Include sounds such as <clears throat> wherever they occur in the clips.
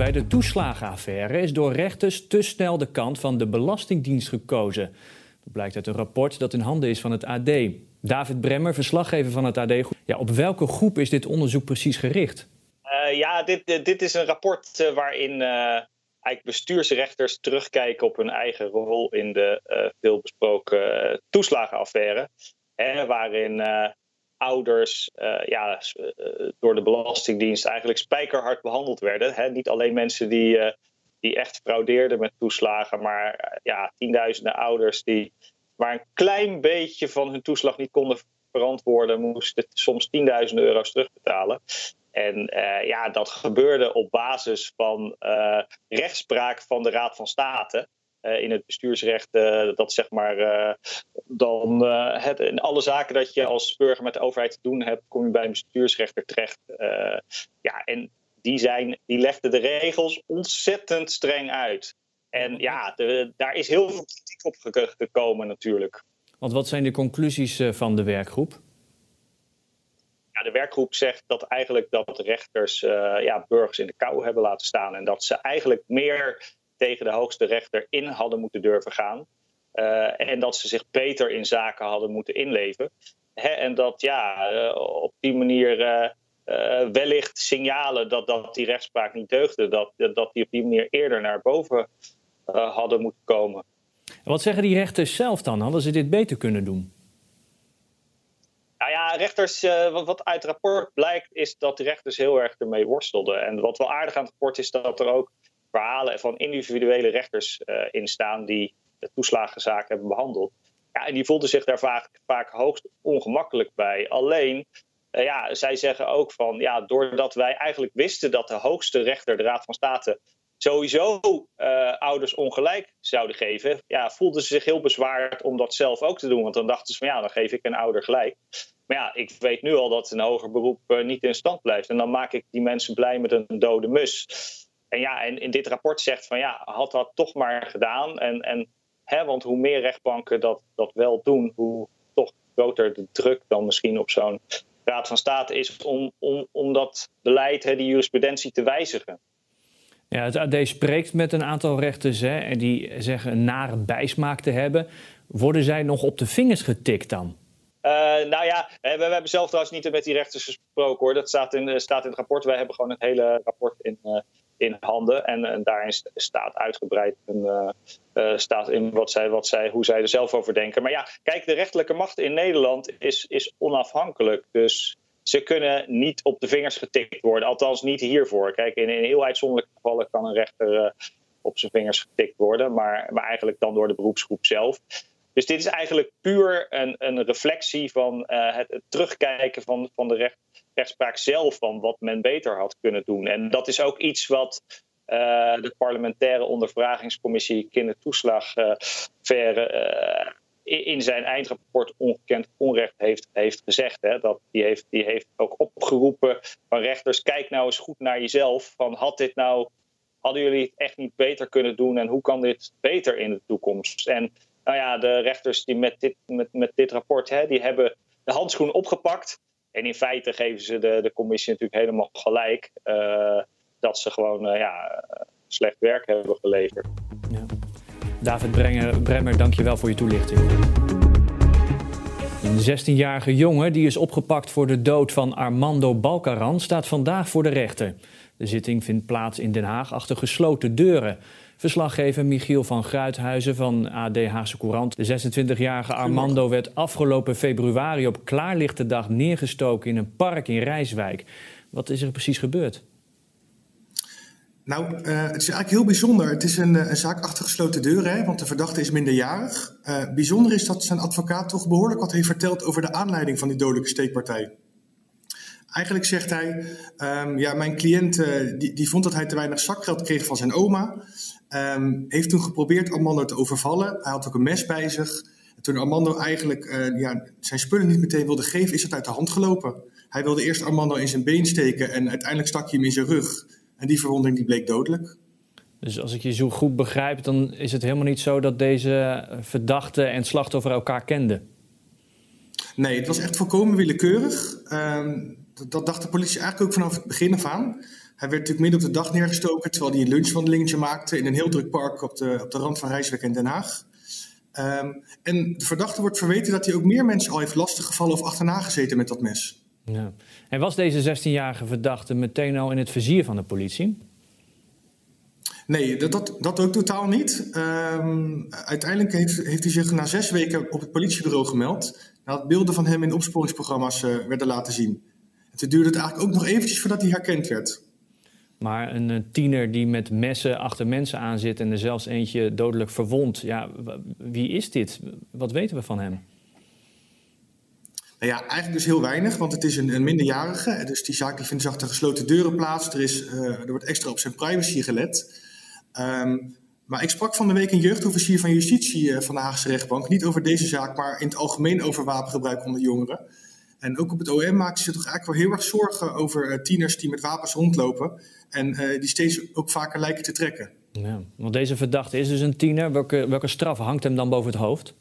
Bij de toeslagenaffaire is door rechters te snel de kant van de Belastingdienst gekozen. Dat blijkt uit een rapport dat in handen is van het AD. David Bremmer, verslaggever van het AD. Ja, op welke groep is dit onderzoek precies gericht? Uh, ja, dit, dit is een rapport uh, waarin uh, eigenlijk bestuursrechters terugkijken op hun eigen rol in de veelbesproken toeslagenaffaire. Hè, waarin ouders ja, door de Belastingdienst eigenlijk spijkerhard behandeld werden. Hè? Niet alleen mensen die, die echt fraudeerden met toeslagen, maar ja, tienduizenden ouders die maar een klein beetje van hun toeslag niet konden verantwoorden, moesten soms tienduizenden euro's terugbetalen. En uh, ja, dat gebeurde op basis van uh, rechtspraak van de Raad van State. Uh, in het bestuursrecht, dat zeg maar dan het, in alle zaken dat je als burger met de overheid te doen hebt, kom je bij een bestuursrechter terecht. ja, en die, zijn, die legden de regels ontzettend streng uit. En ja, de, daar is heel veel kritiek op gekomen natuurlijk. Want wat zijn de conclusies van de werkgroep? Ja, de werkgroep zegt dat eigenlijk dat rechters uh, ja, burgers in de kou hebben laten staan. En dat ze eigenlijk meer tegen de hoogste rechter in hadden moeten durven gaan. Uh, en dat ze zich beter in zaken hadden moeten inleven. Hè, en dat ja, uh, op die manier wellicht signalen dat, dat die rechtspraak niet deugde, dat, dat die op die manier eerder naar boven hadden moeten komen. En wat zeggen die rechters zelf dan? Hadden ze dit beter kunnen doen? Nou ja, rechters, uh, wat, wat, uit het rapport blijkt, is dat de rechters heel erg ermee worstelden. En wat wel aardig aan het rapport is dat er ook verhalen van individuele rechters uh, in staan die de toeslagenzaken hebben behandeld. Ja, en die voelden zich daar vaak, vaak hoogst ongemakkelijk bij. Alleen, uh, ja, zij zeggen ook van, ja, doordat wij eigenlijk wisten dat de hoogste rechter, de Raad van State, sowieso uh, ouders ongelijk zouden geven, ja, voelden ze zich heel bezwaard om dat zelf ook te doen. Want dan dachten ze van ja, dan geef ik een ouder gelijk. Maar ja, ik weet nu al dat een hoger beroep niet in stand blijft. En dan maak ik die mensen blij met een dode mus. En ja, en in dit rapport zegt van ja, had dat toch maar gedaan. En, en, hè, want hoe meer rechtbanken dat, dat wel doen, hoe toch groter de druk dan misschien op zo'n Raad van State is om, om, om dat beleid, hè, die jurisprudentie te wijzigen. Ja, het AD spreekt met een aantal rechters hè, en die zeggen een nare bijsmaak te hebben. Worden zij nog op de vingers getikt dan? Uh, nou ja, we, we, hebben zelf trouwens niet met die rechters gesproken hoor. Dat staat in, staat in het rapport. Wij hebben gewoon het hele rapport in, uh, in handen. En, en, daarin staat uitgebreid en, uh, staat in wat zij, wat zij, hoe zij er zelf over denken. Maar ja, kijk, de rechterlijke macht in Nederland is, is onafhankelijk. Dus ze kunnen niet op de vingers getikt worden. Althans, niet hiervoor. Kijk, in, in heel uitzonderlijke gevallen kan een rechter uh, op zijn vingers getikt worden, maar, maar eigenlijk dan door de beroepsgroep zelf. Dus dit is eigenlijk puur een, een reflectie van het, het, terugkijken van, van de recht, rechtspraak zelf, van wat men beter had kunnen doen. En dat is ook iets wat uh, de parlementaire ondervragingscommissie kindertoeslagverre in zijn eindrapport ongekend onrecht heeft, heeft gezegd. Hè, dat die, heeft, die heeft ook opgeroepen van rechters, kijk nou eens goed naar jezelf. Van had dit nou, hadden jullie het echt niet beter kunnen doen en hoe kan dit beter in de toekomst? En nou ja, de rechters die met dit, met, met dit rapport, hè, die hebben de handschoen opgepakt. En in feite geven ze de, de commissie natuurlijk helemaal gelijk uh, dat ze gewoon uh, ja, slecht werk hebben geleverd. Ja. David Brenger, Bremmer, dank je wel voor je toelichting. Een 16-jarige jongen die is opgepakt voor de dood van Armando Balcaran staat vandaag voor de rechter. De zitting vindt plaats in Den Haag achter gesloten deuren. Verslaggever Michiel van Gruithuizen van AD Haagse Courant. De 26-jarige Armando werd afgelopen februari op klaarlichte dag neergestoken in een park in Rijswijk. Wat is er precies gebeurd? Nou, uh, het is eigenlijk heel bijzonder. Het is een, een zaak achter gesloten deuren, hè, want de verdachte is minderjarig. Uh, bijzonder is dat zijn advocaat toch behoorlijk wat heeft verteld over de aanleiding van die dodelijke steekpartij. Eigenlijk zegt hij, ehm, ja, mijn cliënt uh, die, die vond dat hij te weinig zakgeld kreeg van zijn oma. Um, heeft toen geprobeerd Armando te overvallen. Hij had ook een mes bij zich. En toen Armando eigenlijk uh, ja, zijn spullen niet meteen wilde geven, is het uit de hand gelopen. Hij wilde eerst Armando in zijn been steken en uiteindelijk stak hij hem in zijn rug. En die verwonding die bleek dodelijk. Dus als ik je zo goed begrijp, dan is het helemaal niet zo dat deze verdachte en slachtoffer elkaar kenden. Nee, het was echt volkomen willekeurig. Um, dat, dacht de politie eigenlijk ook vanaf het begin af aan. Hij werd natuurlijk midden op de dag neergestoken terwijl hij een lunchwandelingetje maakte in een heel druk park op de, op de rand van Rijswijk in Den Haag. Um, en de verdachte wordt verweten dat hij ook meer mensen al heeft lastiggevallen of achterna gezeten met dat mes. Ja. En was deze 16-jarige verdachte meteen al in het vizier van de politie? Nee, dat, dat, dat ook totaal niet. Um, uiteindelijk heeft, heeft hij zich na zes weken op het politiebureau gemeld. Nadat beelden van hem in opsporingsprogramma's uh, werden laten zien. Toen duurde het eigenlijk ook nog eventjes voordat hij herkend werd. Maar een eh, tiener die met messen achter mensen aan zit en er zelfs eentje dodelijk verwond. Ja, wie is dit? Wat weten we van hem? Nou ja, eigenlijk dus heel weinig, want het is een, een minderjarige. Dus die zaak die vindt achter gesloten deuren plaats. Er, is, uh, er wordt extra op zijn privacy gelet. Um, maar ik sprak van de week een jeugdofficier van justitie uh, van de Haagse rechtbank. Niet over deze zaak, maar in het algemeen over wapengebruik onder jongeren. En ook op het OM maakten ze toch eigenlijk wel heel erg zorgen over uh, tieners die met wapens rondlopen. En die steeds ook vaker lijken te trekken. Ja, want deze verdachte is dus een tiener. Welke, welke straf hangt hem dan boven het hoofd?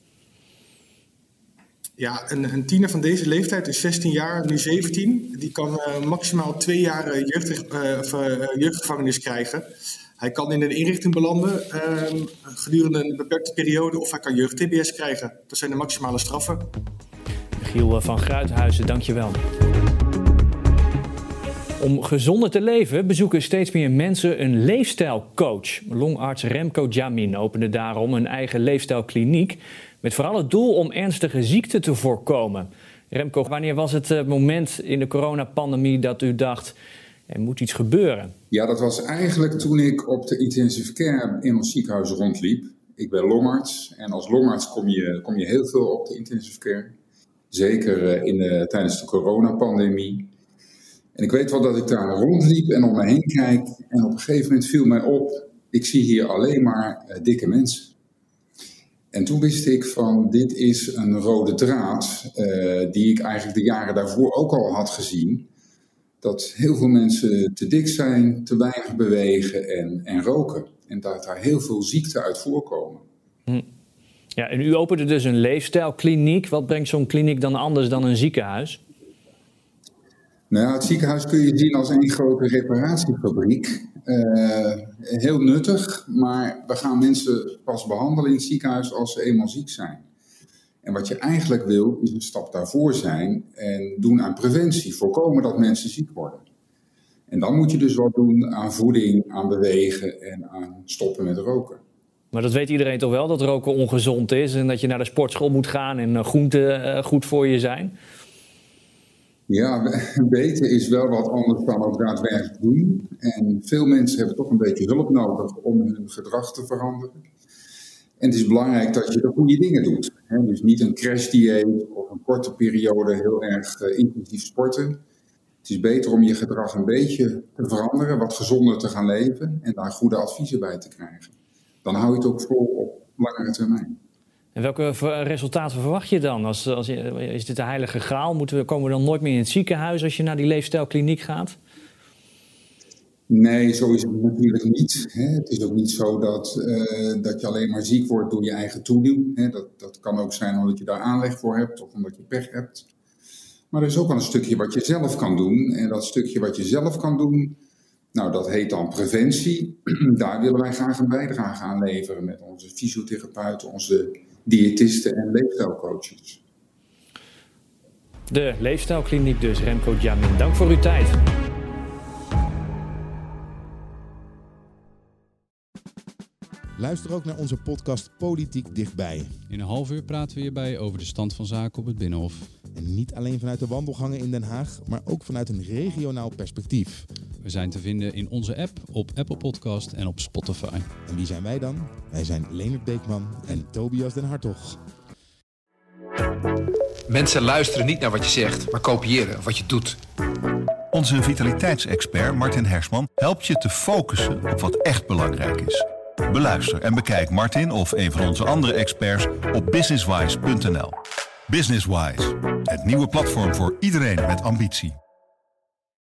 Ja, een, een, tiener van deze leeftijd is 16 jaar, nu 17. Die kan uh, maximaal twee jaar jeugd, uh, of, uh, jeugdgevangenis krijgen. Hij kan in een inrichting belanden gedurende een beperkte periode of hij kan jeugd-TBS krijgen. Dat zijn de maximale straffen. Giel van Gruithuizen, dankjewel. Om gezonder te leven bezoeken steeds meer mensen een leefstijlcoach. Longarts Remco Jamin opende daarom een eigen leefstijlkliniek met vooral het doel om ernstige ziekten te voorkomen. Remco, wanneer was het moment in de coronapandemie dat u dacht, er moet iets gebeuren? Ja, dat was eigenlijk toen ik op de intensive care in ons ziekenhuis rondliep. Ik ben longarts en als longarts kom je, kom je heel veel op de intensive care. Zeker in de, tijdens de coronapandemie. En ik weet wel dat ik daar rondliep en om me heen kijk. En op een gegeven moment viel mij op, ik zie hier alleen maar uh, dikke mensen. En toen wist ik van dit is een rode draad die ik eigenlijk de jaren daarvoor ook al had gezien. Dat heel veel mensen te dik zijn, te weinig bewegen en, en roken. En dat daar heel veel ziekten uit voorkomen. Hm. Ja, en u opende dus een leefstijlkliniek. Wat brengt zo'n kliniek dan anders dan een ziekenhuis? Nou het ziekenhuis kun je zien als een grote reparatiefabriek. Uh, heel nuttig, maar we gaan mensen pas behandelen in het ziekenhuis als ze eenmaal ziek zijn. En wat je eigenlijk wil, is een stap daarvoor zijn en doen aan preventie. Voorkomen dat mensen ziek worden. En dan moet je dus wat doen aan voeding, aan bewegen en aan stoppen met roken. Maar dat weet iedereen toch wel, dat roken ongezond is en dat je naar de sportschool moet gaan en eh, groenten goed voor je zijn? Ja, <laughs> weten is wel wat anders dan ook daadwerkelijk doen. En veel mensen hebben toch een beetje hulp nodig om hun gedrag te veranderen. En het is belangrijk dat je de goede dingen doet. Dus niet een crashdieet of een korte periode heel erg uh, intensief sporten. Het is beter om je gedrag een beetje te veranderen, wat gezonder te gaan leven en daar goede adviezen bij te krijgen. Dan hou je het ook vol op langere termijn. En welke resultaten verwacht je dan? Als, als, is dit de heilige graal? Moeten we, komen we dan nooit meer in het ziekenhuis als je naar die leefstijlkliniek gaat? Nee, zo is het natuurlijk niet. Het is ook niet zo dat, uh, dat je alleen maar ziek wordt door je eigen toedoen. Dat, dat kan ook zijn omdat je daar aanleg voor hebt of omdat je pech hebt. Maar er is ook wel een stukje wat je zelf kan doen. En dat stukje wat je zelf kan doen, nou, dat heet dan preventie. <clears throat> Daar willen wij graag een bijdrage aan leveren met onze fysiotherapeuten, onze diëtisten en leefstijlcoaches. De Leefstijlkliniek dus, Remco Jamin. Dank voor uw tijd. Luister ook naar onze podcast Politiek Dichtbij. In een half uur praten we hierbij over de stand van zaken op het Binnenhof. En niet alleen vanuit de wandelgangen in Den Haag, maar ook vanuit een regionaal perspectief. We zijn te vinden in onze app, op Apple Podcast en op Spotify. En wie zijn wij dan? Wij zijn Leonard Beekman en Tobias den Hartog. Mensen luisteren niet naar wat je zegt, maar kopiëren wat je doet. Onze vitaliteitsexpert Martin Hersman helpt je te focussen op wat echt belangrijk is. Beluister en bekijk Martin of een van onze andere experts op businesswise.nl. Businesswise, het nieuwe platform voor iedereen met ambitie.